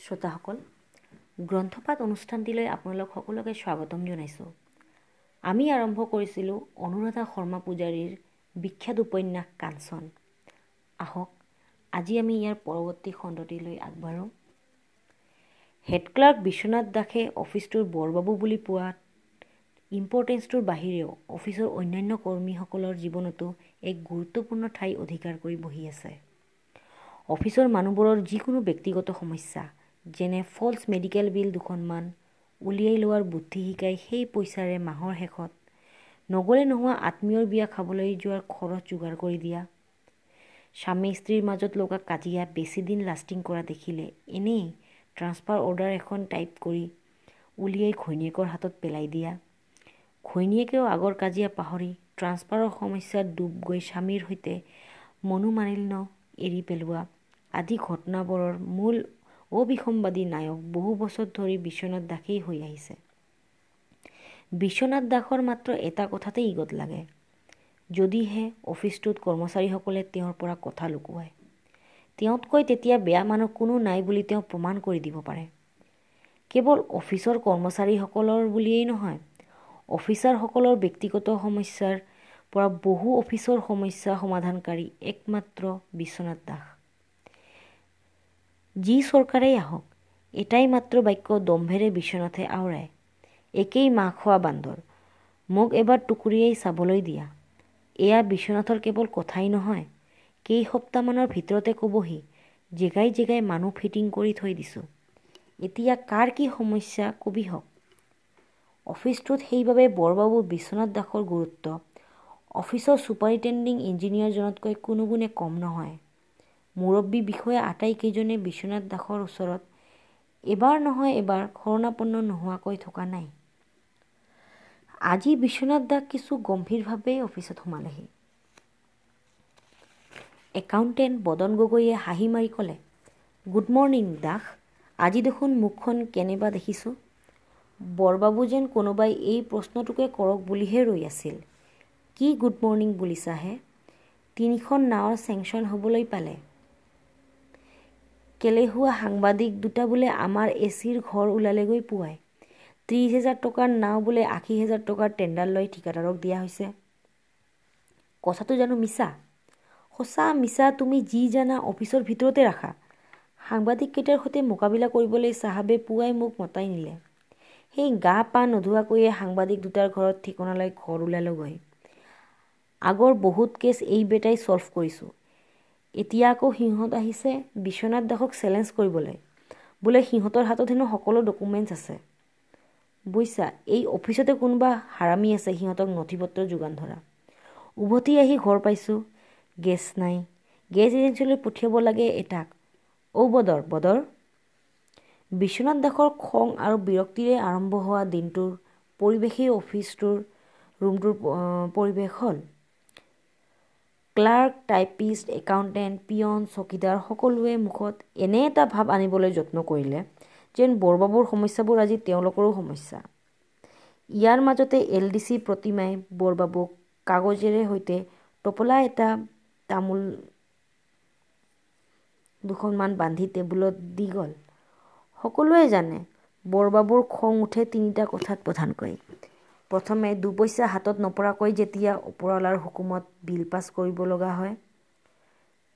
শ্ৰোতাসকল গ্ৰন্থপাঠ অনুষ্ঠানটিলৈ আপোনালোক সকলোকে স্বাগতম জনাইছোঁ। আমি আৰম্ভ কৰিছিলোঁ অনুৰাধা শৰ্মা পূজাৰীৰ বিখ্যাত উপন্যাস কাঞ্চন। আহক আজি আমি ইয়াৰ পৰৱৰ্তী খণ্ডটিলৈ আগবাঢ়োঁ। হেড ক্লাৰ্ক বিশ্বনাথ দাসে অফিচটোৰ বৰবাবু বুলি পোৱাত ইম্পৰ্টেঞ্চটোৰ বাহিৰেও অফিচৰ অন্যান্য কৰ্মীসকলৰ জীৱনতো এক গুৰুত্বপূৰ্ণ ঠাই অধিকাৰ কৰি বহি আছে। অফিচৰ মানুহবোৰৰ যিকোনো ব্যক্তিগত সমস্যা যেনে ফল্ছ মেডিকেল বিল দুখনমান উলিয়াই লোৱাৰ বুদ্ধি শিকাই সেই পইচাৰে মাহৰ শেষত নগলে নোহোৱা আত্মীয়ৰ বিয়া খাবলৈ যোৱাৰ খৰচ যোগাৰ কৰি দিয়া। স্বামী স্ত্ৰীৰ মাজত লগা কাজিয়া বেছিদিন লাষ্টিং কৰা দেখিলে এনেই ট্ৰান্সফাৰ অৰ্ডাৰ এখন টাইপ কৰি উলিয়াই ঘৈণীয়েকৰ হাতত পেলাই দিয়া। ঘৈণীয়েকেও আগৰ কাজিয়া পাহৰি ট্ৰান্সফাৰৰ সমস্যাত ডুব গৈ স্বামীৰ সৈতে মনোমালিন্য এৰি পেলোৱা আদি ঘটনাবোৰৰ মূল অবিসম্বাদী নায়ক বহু বছৰ ধৰি বিশ্বনাথ দাসেই হৈ আহিছে। বিশ্বনাথ দাসৰ মাত্ৰ এটা কথাতেই ইগত লাগে। যদিহে অফিচটোত কৰ্মচাৰীসকলে তেওঁৰ পৰা কথা লুকুৱায় তেওঁতকৈ তেতিয়া বেয়া মানুহ কোনো নাই বুলি তেওঁ প্ৰমাণ কৰি দিব পাৰে। কেৱল অফিচৰ কৰ্মচাৰীসকলৰ বুলিয়েই নহয় অফিচাৰসকলৰ ব্যক্তিগত সমস্যাৰ পৰা বহু অফিচৰ সমস্যা সমাধানকাৰী একমাত্ৰ বিশ্বনাথ দাস। যি চৰকাৰেই আহক এটাই মাত্ৰ বাক্য দম্ভেৰে বিশ্বনাথে আওৰায় একেই মাহ খোৱা বান্দৰ মোক এবাৰ টুকুৰিয়াই চাবলৈ দিয়া। এয়া বিশ্বনাথৰ কেৱল কথাই নহয় কেইসপ্তাহমানৰ ভিতৰতে ক'বহি জেগাই জেগাই মানুহ ফিটিং কৰি থৈ দিছোঁ। এতিয়া কাৰ কি সমস্যা কবি হওক? অফিচটোত সেইবাবে বৰবাবু বিশ্বনাথ দাসৰ গুৰুত্ব অফিচৰ ছুপাৰিণ্টেণ্ডিং ইঞ্জিনিয়াৰজনতকৈ কোনো গুণে কম নহয়। মুৰব্বী বিষয়া আটাইকেইজনে বিশ্বনাথ দাসৰ ওচৰত এবাৰ নহয় এবাৰ শৰণাপন্ন নোহোৱাকৈ থকা নাই। আজি বিশ্বনাথ দাস কিছু গম্ভীৰভাৱে অফিচত সোমালেহি। একাউণ্টেণ্ট বদন গগৈয়ে হাঁহি মাৰি ক'লে গুড মৰ্ণিং দাস আজি দেখোন মুখখন কেনেবা দেখিছোঁ। বৰবাবু যেন কোনোবাই এই প্ৰশ্নটোকে কৰক বুলিহে ৰৈ আছিল। কি গুড মৰ্ণিং বুলিছাহে? তিনিখন নাৱৰ চেংচন হ'বলৈ পালে। কেলেহুৱা সাংবাদিক দুটা বোলে আমাৰ এ চিৰ ঘৰ ওলালেগৈ পুৱাই। ত্ৰিছ হেজাৰ টকাৰ নাও বোলে আশী হেজাৰ টকাৰ টেণ্ডাৰ লৈ ঠিকাদাৰক দিয়া হৈছে। কথাটো জানো মিছা? সঁচা মিছা তুমি যি জানা অফিচৰ ভিতৰতে ৰাখা। সাংবাদিককেইটাৰ সৈতে মোকাবিলা কৰিবলৈ চাহাবে পুৱাই মোক মতাই নিলে। সেই গা পা নোধোৱাকৈয়ে সাংবাদিক দুটাৰ ঘৰত ঠিকনালৈ ঘৰ ওলালোগৈ। আগৰ বহুত কেছ এই বেটাই ছল্ভ কৰিছোঁ। এতিয়া আকৌ সিহঁত আহিছে বিশ্বনাথ দাসক চেলেঞ্জ কৰিবলৈ। বোলে সিহঁতৰ হাতত হেনো সকলো ডকুমেণ্টছ আছে। বুজিছা এই অফিচতে কোনোবা হাৰামি আছে সিহঁতক নথি পত্ৰ যোগান ধৰা। উভতি আহি ঘৰ পাইছোঁ। গেছ নাই। গেছ এজেঞ্চিলৈ পঠিয়াব লাগে এটাক। ঔ বদৰ বদৰ। বিশ্বনাথ দাসৰ খং আৰু বিৰক্তিৰে আৰম্ভ হোৱা দিনটোৰ পৰিৱেশেই অফিচটোৰ ৰুমটোৰ পৰিৱেশ হ'ল। ক্লাৰ্ক টাইপিষ্ট একাউণ্টেণ্ট পিয়ন চকীদাৰ সকলোৱে মুখত এনে এটা ভাৱ আনিবলৈ যত্ন কৰিলে যেন বৰবাবুৰ সমস্যাবোৰ আজি তেওঁলোকৰো সমস্যা। ইয়াৰ মাজতে এল ডি চি প্ৰতিমাই বৰবাবুক কাগজেৰে সৈতে টপলা এটা তামোল দুখনমান বান্ধি টেবুলত দি গ'ল। সকলোৱে জানে বৰবাবুৰ খং উঠে তিনিটা কথাত প্ৰধানকৈ। প্ৰথমে দুপইচা হাতত নপৰাকৈ যেতিয়া ওপৰৱালাৰ হুকুমত বিল পাছ কৰিব লগা হয়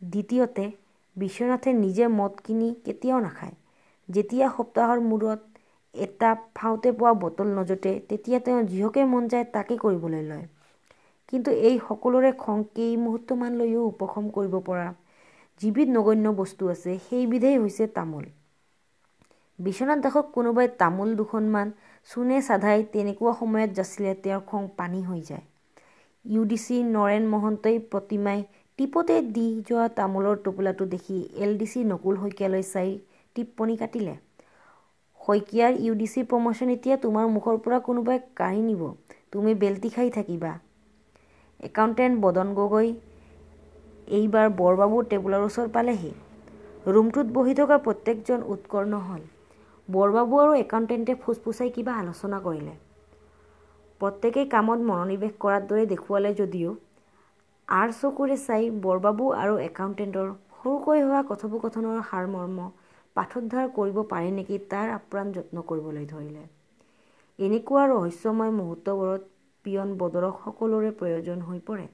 দ্বিতীয়তে বিশ্বনাথে নিজে মদ কিনি কেতিয়াও নাখায়। যেতিয়া সপ্তাহৰ মূৰত এটা ফাওঁতে পোৱা বটল নজতে তেতিয়া তেওঁ যিহকে মন যায় তাকে কৰিবলৈ লয়। কিন্তু এই সকলোৰে খং কেই মুহূৰ্তমানলৈও উপশম কৰিব পৰা যিবিধ নগণ্য বস্তু আছে সেইবিধেই হৈছে তামোল। বিশ্বনাথ দাসক কোনোবাই তামোল দুখনমান চূণে চাধাই তেনেকুৱা সময়ত যাচিলে তেওঁৰ খং পানী হৈ যায়। ইউ ডি চি নৰেণ মহন্তই প্ৰতিমাই টিপতে দি যোৱা তামোলৰ টোপোলাটো দেখি এল ডি চি নকুল শইকীয়ালৈ চাই টিপ্পনী কাটিলে। শইকীয়াৰ ইউ ডি চি প্ৰমোশ্যন এতিয়া তোমাৰ মুখৰ পৰা কোনোবাই কাঢ়ি নিব। তুমি বেলটি খাই থাকিবা। একাউণ্টেণ্ট বদন গগৈ এইবাৰ বৰবাবুৰ টেবুলৰ ওচৰ পালেহি। ৰুমটোত বহি থকা প্ৰত্যেকজন উৎকৰ্ণ হ'ল। বৰবাবু আৰু একাউণ্টেণ্টে ফুচফুচাই কিবা আলোচনা কৰিলে। প্ৰত্যেকেই কামত মনোনিৱেশ কৰাৰ দৰে দেখুৱালে যদিও আৰ চকুৰে চাই বৰবাবু আৰু একাউণ্টেণ্টৰ সৰুকৈ হোৱা কথোপকথনৰ সাৰমৰ্ম পাঠোদ্ধাৰ কৰিব পাৰি নেকি তাৰ আপ্ৰাণ যত্ন কৰিবলৈ ধৰিলে। এনেকুৱা ৰহস্যময় মুহূৰ্তবোৰত পিয়ন বদৰক সকলোৰে প্ৰয়োজন হৈ পৰে।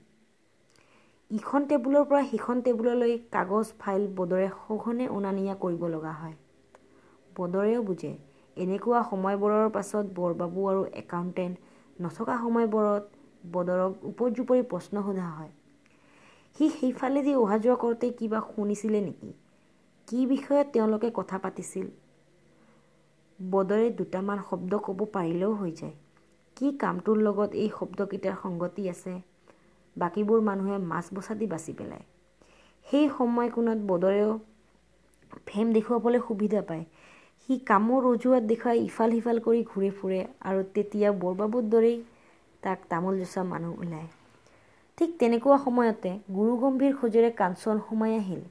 ইখন টেবুলৰ পৰা সিখন টেবুললৈ কাগজ ফাইল বদৰে সঘনে অনা নিয়া কৰিব লগা হয়। বদৰেও বুজে। এনেকুৱা সময়বোৰৰ পাছত বৰবাবু আৰু একাউণ্টেণ্ট নথকা সময়বোৰত বদৰক উপৰ্যুপৰি প্ৰশ্ন সোধা হয়। সি সেইফালেদি অহা যোৱা কৰোঁতে কিবা শুনিছিলে নেকি? কি বিষয়ত তেওঁলোকে কথা পাতিছিল? বদৰে দুটামান শব্দ ক'ব পাৰিলেও হৈ যায়। কি কামটোৰ লগত এই শব্দকেইটাৰ সংগতি আছে? বাকীবোৰ মানুহে মাছ বচাদি বাচি পেলায়। সেই সময়কোণত বদৰেও ফেম দেখুৱাবলৈ সুবিধা পায়। সি কামৰ অজুহাত দেখুৱাই ইফাল সিফাল কৰি ঘূৰি ফুৰে আৰু তেতিয়া বৰবাবুৰ দৰেই তাক তামোল জোচা মানুহ ওলায়। ঠিক তেনেকুৱা সময়তে গুৰু গম্ভীৰ খোজেৰে কাঞ্চন সোমাই আহিল।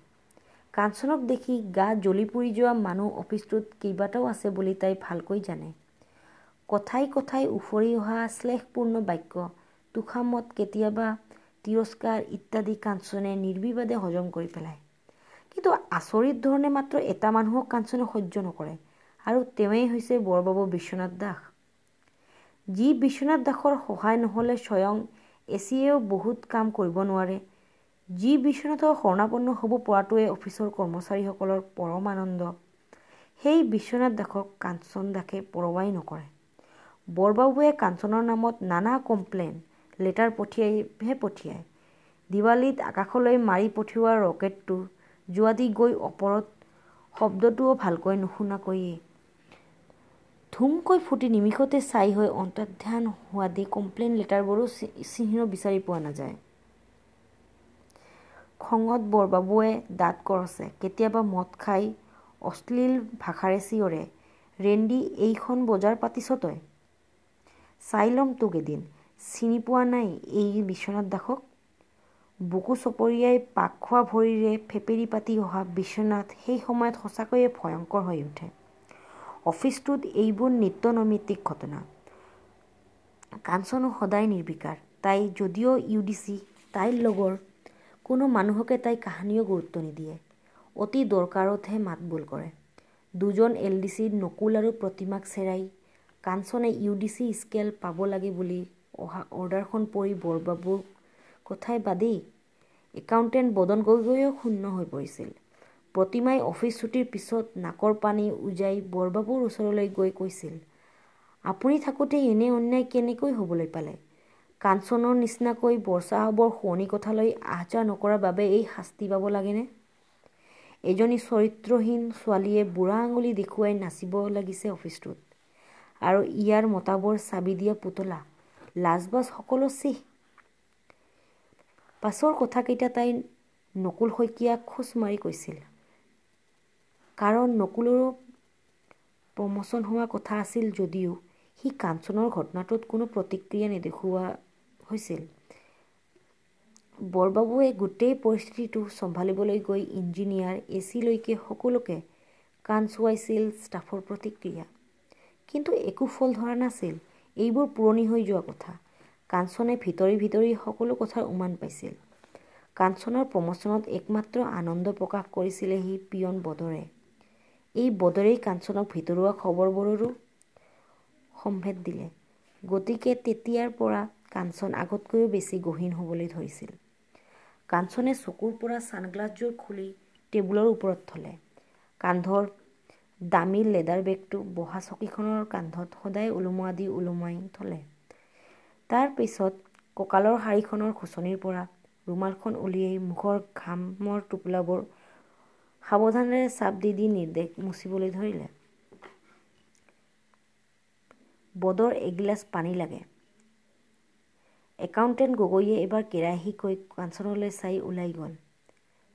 কাঞ্চনক দেখি গা জ্বলি পুৰি যোৱা মানুহ অফিচটোত কেইবাটাও আছে বুলি তাই ভালকৈ জানে। কথাই কথাই উফৰি অহা শ্লেষপূৰ্ণ বাক্য তুষামত কেতিয়াবা তিৰস্কাৰ ইত্যাদি কাঞ্চনে নিৰ্বিবাদে হজম কৰি পেলায়। কিন্তু আচৰিত ধৰণে মাত্ৰ এটা মানুহক কাঞ্চনে সহ্য নকৰে। আৰু তেওঁৱেই হৈছে বৰবাবু বিশ্বনাথ দাস। যি বিশ্বনাথ দাসৰ সহায় নহ'লে স্বয়ং এচিয়েও বহুত কাম কৰিব নোৱাৰে। যি বিশ্বনাথৰ শৰণাপন্ন হ'ব পৰাটোৱে অফিচৰ কৰ্মচাৰীসকলৰ পৰম আনন্দ। সেই বিশ্বনাথ দাসক কাঞ্চন দাসে পৰৱাই নকৰে। বৰবাবুৱে কাঞ্চনৰ নামত নানা কমপ্লেইন লেটাৰ পঠিয়াইহে পঠিয়ায়। দিৱালীত আকাশলৈ মাৰি পঠিওৱা ৰকেটটো যোৱাদি গৈ ওপৰত শব্দটোও ভালকৈ নুশুনাকৈয়ে। ধুমকৈ ফুটি নিমিষতে চাই হৈ অন্তৰ্ধান হোৱাদি কমপ্লেইন লেটাৰবোৰো চিহ্ন বিচাৰি পোৱা নাযায়। খঙত বৰবাবুৱে দাঁত কৰছে। কেতিয়াবা মদ খাই অশ্লীল ভাষাৰে চিঞৰে ৰেণ্ডি এইখন বজাৰ পাতিছ তই? চাই ল'ম তোক এদিন। চিনি পোৱা নাই এই বিশ্বনাথ দাসক? বুকু চপৰিয়াই পাক খোৱা ভৰিৰে ফেপেৰি পাতি অহা বিশ্বনাথ সেই সময়ত সঁচাকৈয়ে ভয়ংকৰ হৈ উঠে। অফিচটোত এইবোৰ নিত্য নৈমিত্তিক ঘটনা। কাঞ্চনো সদায় নিৰ্বিকাৰ। তাই যদিও ইউ ডি চি তাইৰ লগৰ কোনো মানুহকে তাই কাহানিও গুৰুত্ব নিদিয়ে। অতি দৰকাৰতহে মাত বোল কৰে। দুজন এল ডি চি নকুল আৰু প্ৰতিমাক চেৰাই কাঞ্চনে ইউ ডি চি স্কেল পাব লাগে বুলি অহা অৰ্ডাৰখন পঢ়ি বৰবাবুৰ কথাই বাদেই একাউণ্টেণ্ট বদন গগৈও শূন্য হৈ পৰিছিল। প্ৰতিমাই অফিচ ছুটিৰ পিছত নাকৰ পানী উজাই বৰবাবুৰ ওচৰলৈ গৈ কৈছিল আপুনি থাকোঁতে এনে অন্যায় কেনেকৈ হ'বলৈ পালে? কাঞ্চনৰ নিচিনাকৈ বৰচাহাবৰ শুৱনি কথালৈ আহ যাহ নকৰাৰ বাবে এই শাস্তি পাব লাগেনে? এজনী চৰিত্ৰহীন ছোৱালীয়ে বুঢ়া আঙুলি দেখুৱাই নাচিব লাগিছে অফিচটোত আৰু ইয়াৰ মতাবৰ চাবি দিয়া পুতলা লাজবাজ সকলো চিহ। পাছৰ কথাকেইটা তাই নকুল শইকীয়াক খোজ মাৰি কৈছিল কাৰণ নকুলৰো প্ৰমোচন হোৱা কথা আছিল যদিও সি কাঞ্চনৰ ঘটনাটোত কোনো প্ৰতিক্ৰিয়া নেদেখুওৱা হৈছিল। বৰবাবুৱে গোটেই পৰিস্থিতিটো চম্ভালিবলৈ গৈ ইঞ্জিনিয়াৰ এ চিলৈকে সকলোকে কাণ চোৱাইছিল ষ্টাফৰ প্ৰতিক্ৰিয়া। কিন্তু একো ফল ধৰা নাছিল এইবোৰ পুৰণি হৈ যোৱা কথা। কাঞ্চনে ভিতৰি ভিতৰি সকলো কথাৰ উমান পাইছিল। কাঞ্চনৰ প্ৰমোচনত একমাত্ৰ আনন্দ প্ৰকাশ কৰিছিলে সি পিয়ন বদৰে। এই বদৰেই কাঞ্চনক ভিতৰুৱা খবৰবোৰৰো সম্ভেদ দিলে। গতিকে তেতিয়াৰ পৰা কাঞ্চন আগতকৈও বেছি গহীন হ'বলৈ ধৰিছিল। কাঞ্চনে চকুৰ পৰা ছানগ্লাছযোৰ খুলি টেবুলৰ ওপৰত থলে। কান্ধৰ দামী লেডাৰ বেগটো বহা চকীখনৰ কান্ধত সদায় ওলোমোৱা দি ওলোমাই থলে। তাৰ পিছত কঁকালৰ শাৰীখনৰ খুচনিৰ পৰা ৰুমালখন উলিয়াই মুখৰ ঘামৰ টোপোলাবোৰ সাৱধানেৰে চাপ দি দি নিৰ্দেশ মুচিবলৈ ধৰিলে। বদৰ এগিলাচ পানী লাগে। একাউণ্টেণ্ট গগৈয়ে এবাৰ কেৰাহীকৈ কাঞ্চনলৈ চাই ওলাই গ'ল।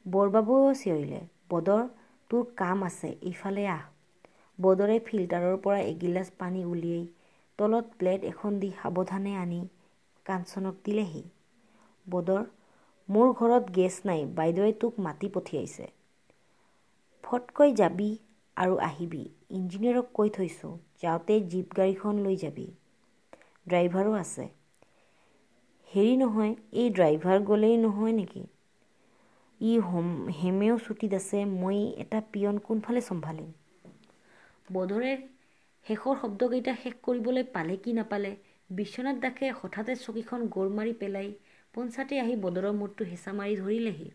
বৰবাবুৱেও চিঞৰিলে বদৰ তোৰ কাম আছে ইফালে আহ। বদৰে ফিল্টাৰৰ পৰা এগিলাচ পানী উলিয়াই তলত প্লেট এখন দি সাৱধানে আনি কাঞ্চনক দিলেহি। বদৰ মোৰ ঘৰত গেছ নাই বাইদেৱে তোক মাতি পঠিয়াইছে। ফটকৈ যাবি আৰু আহিবি। ইঞ্জিনিয়াৰক কৈ থৈছোঁ যাওঁতে জীপ গাড়ীখন লৈ যাবি। ড্ৰাইভাৰো আছে। হেৰি নহয় এই ড্ৰাইভাৰ গ'লেই নহয় নেকি? ই হেমেও ছুটীত আছে মই এটা পিয়ন কোনফালে চম্ভালিম? বধৰে শেষৰ শব্দকেইটা শেষ কৰিবলৈ পালে কি নাপালে? বিশ্বনাথ দাসে হঠাতে চকীখন গোৰ মাৰি পেলাই পঞ্চাতে আহি বদৰৰ মূৰটো হেঁচা মাৰি ধৰিলেহি।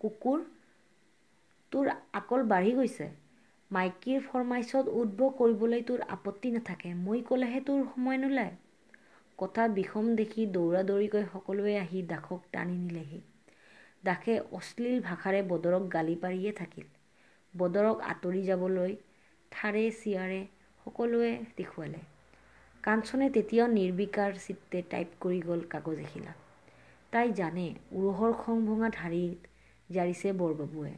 কুকুৰ তোৰ আকল বাঢ়ি গৈছে। মাইকীৰ ফৰমাইছত উদ্ভৱ কৰিবলৈ তোৰ আপত্তি নাথাকে। মই ক'লেহে তোৰ সময় নোলায়। কথা বিষম দেখি দৌৰা দৌৰিকৈ সকলোৱে আহি দাসক টানি নিলেহি। দাসে অশ্লীল ভাষাৰে বদৰক গালি পাৰিয়ে থাকিল। বদৰক আঁতৰি যাবলৈ ঠাৰে চিয়াৰে সকলোৱে দেখুৱালে। কাঞ্চনে তেতিয়াও নিৰ্বিকাৰ চিত্তে টাইপ কৰি গ'ল কাগজ এখিলা তাই জানে উৰহৰ খং ভঙা ধাৰিত জাৰিছে বৰবাবুৱে।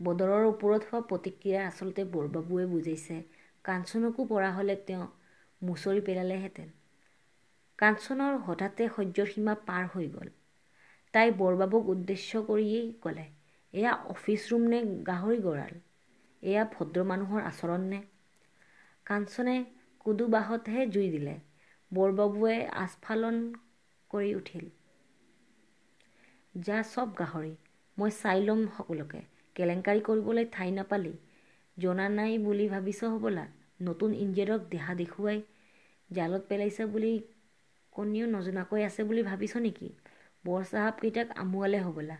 বদৰৰ ওপৰত হোৱা প্ৰতিক্ৰিয়া আচলতে বৰবাবুৱে বুজাইছে। কাঞ্চনকো পৰা হ'লে তেওঁ মুচৰি পেলালেহেঁতেন। কাঞ্চনৰ হঠাতে সহ্যৰ সীমা পাৰ হৈ গ'ল। তাই বৰবাবুক উদ্দেশ্য কৰিয়েই ক'লে এয়া অফিচ ৰুম নে গাহৰি গঁড়াল? এয়া ভদ্ৰ মানুহৰ আচৰণ নে? কাঞ্চনে কুদু বাঁহতহে জুই দিলে। বৰবাবুৱে আস্ফালন কৰি উঠিল যা চব গাহৰি মই চাই ল'ম সকলোকে। কেলেংকাৰী কৰিবলৈ ঠাই নাপালি। জনা নাই বুলি ভাবিছ হ'বলা। নতুন ইঞ্জিনিয়াৰক দেহা দেখুৱাই জালত পেলাইছে বুলি কণীও নজনাকৈ আছে বুলি ভাবিছ নেকি? বৰ চাহাবকেইটাক আমোৱালে হ'বলা।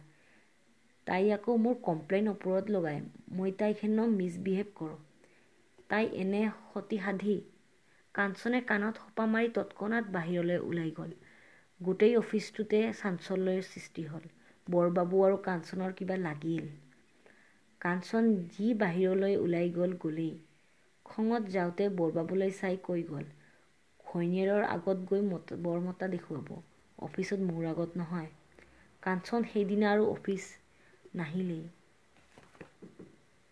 তাই আকৌ মোৰ কমপ্লেইন ওপৰত লগাই। মই তাইক হেনো মিছবিহেভ কৰোঁ। তাই এনে সতীসাধী। কাঞ্চনে কাণত সোপা মাৰি তৎক্ষণাত বাহিৰলৈ ওলাই গ'ল। গোটেই অফিচটোতে চাঞ্চল্যৰ সৃষ্টি হ'ল। বৰবাবু আৰু কাঞ্চনৰ কিবা লাগিল। কাঞ্চন যি বাহিৰলৈ ওলাই গ'ল গ'লেই। খঙত যাওঁতে বৰবাবুলৈ চাই কৈ গ'ল ঘৈণীয়েৰৰ আগত গৈ বৰমতা দেখুৱাব। অফিচত মোৰ আগত নহয়। কাঞ্চন সেইদিনা আৰু অফিচ নাহিলেই।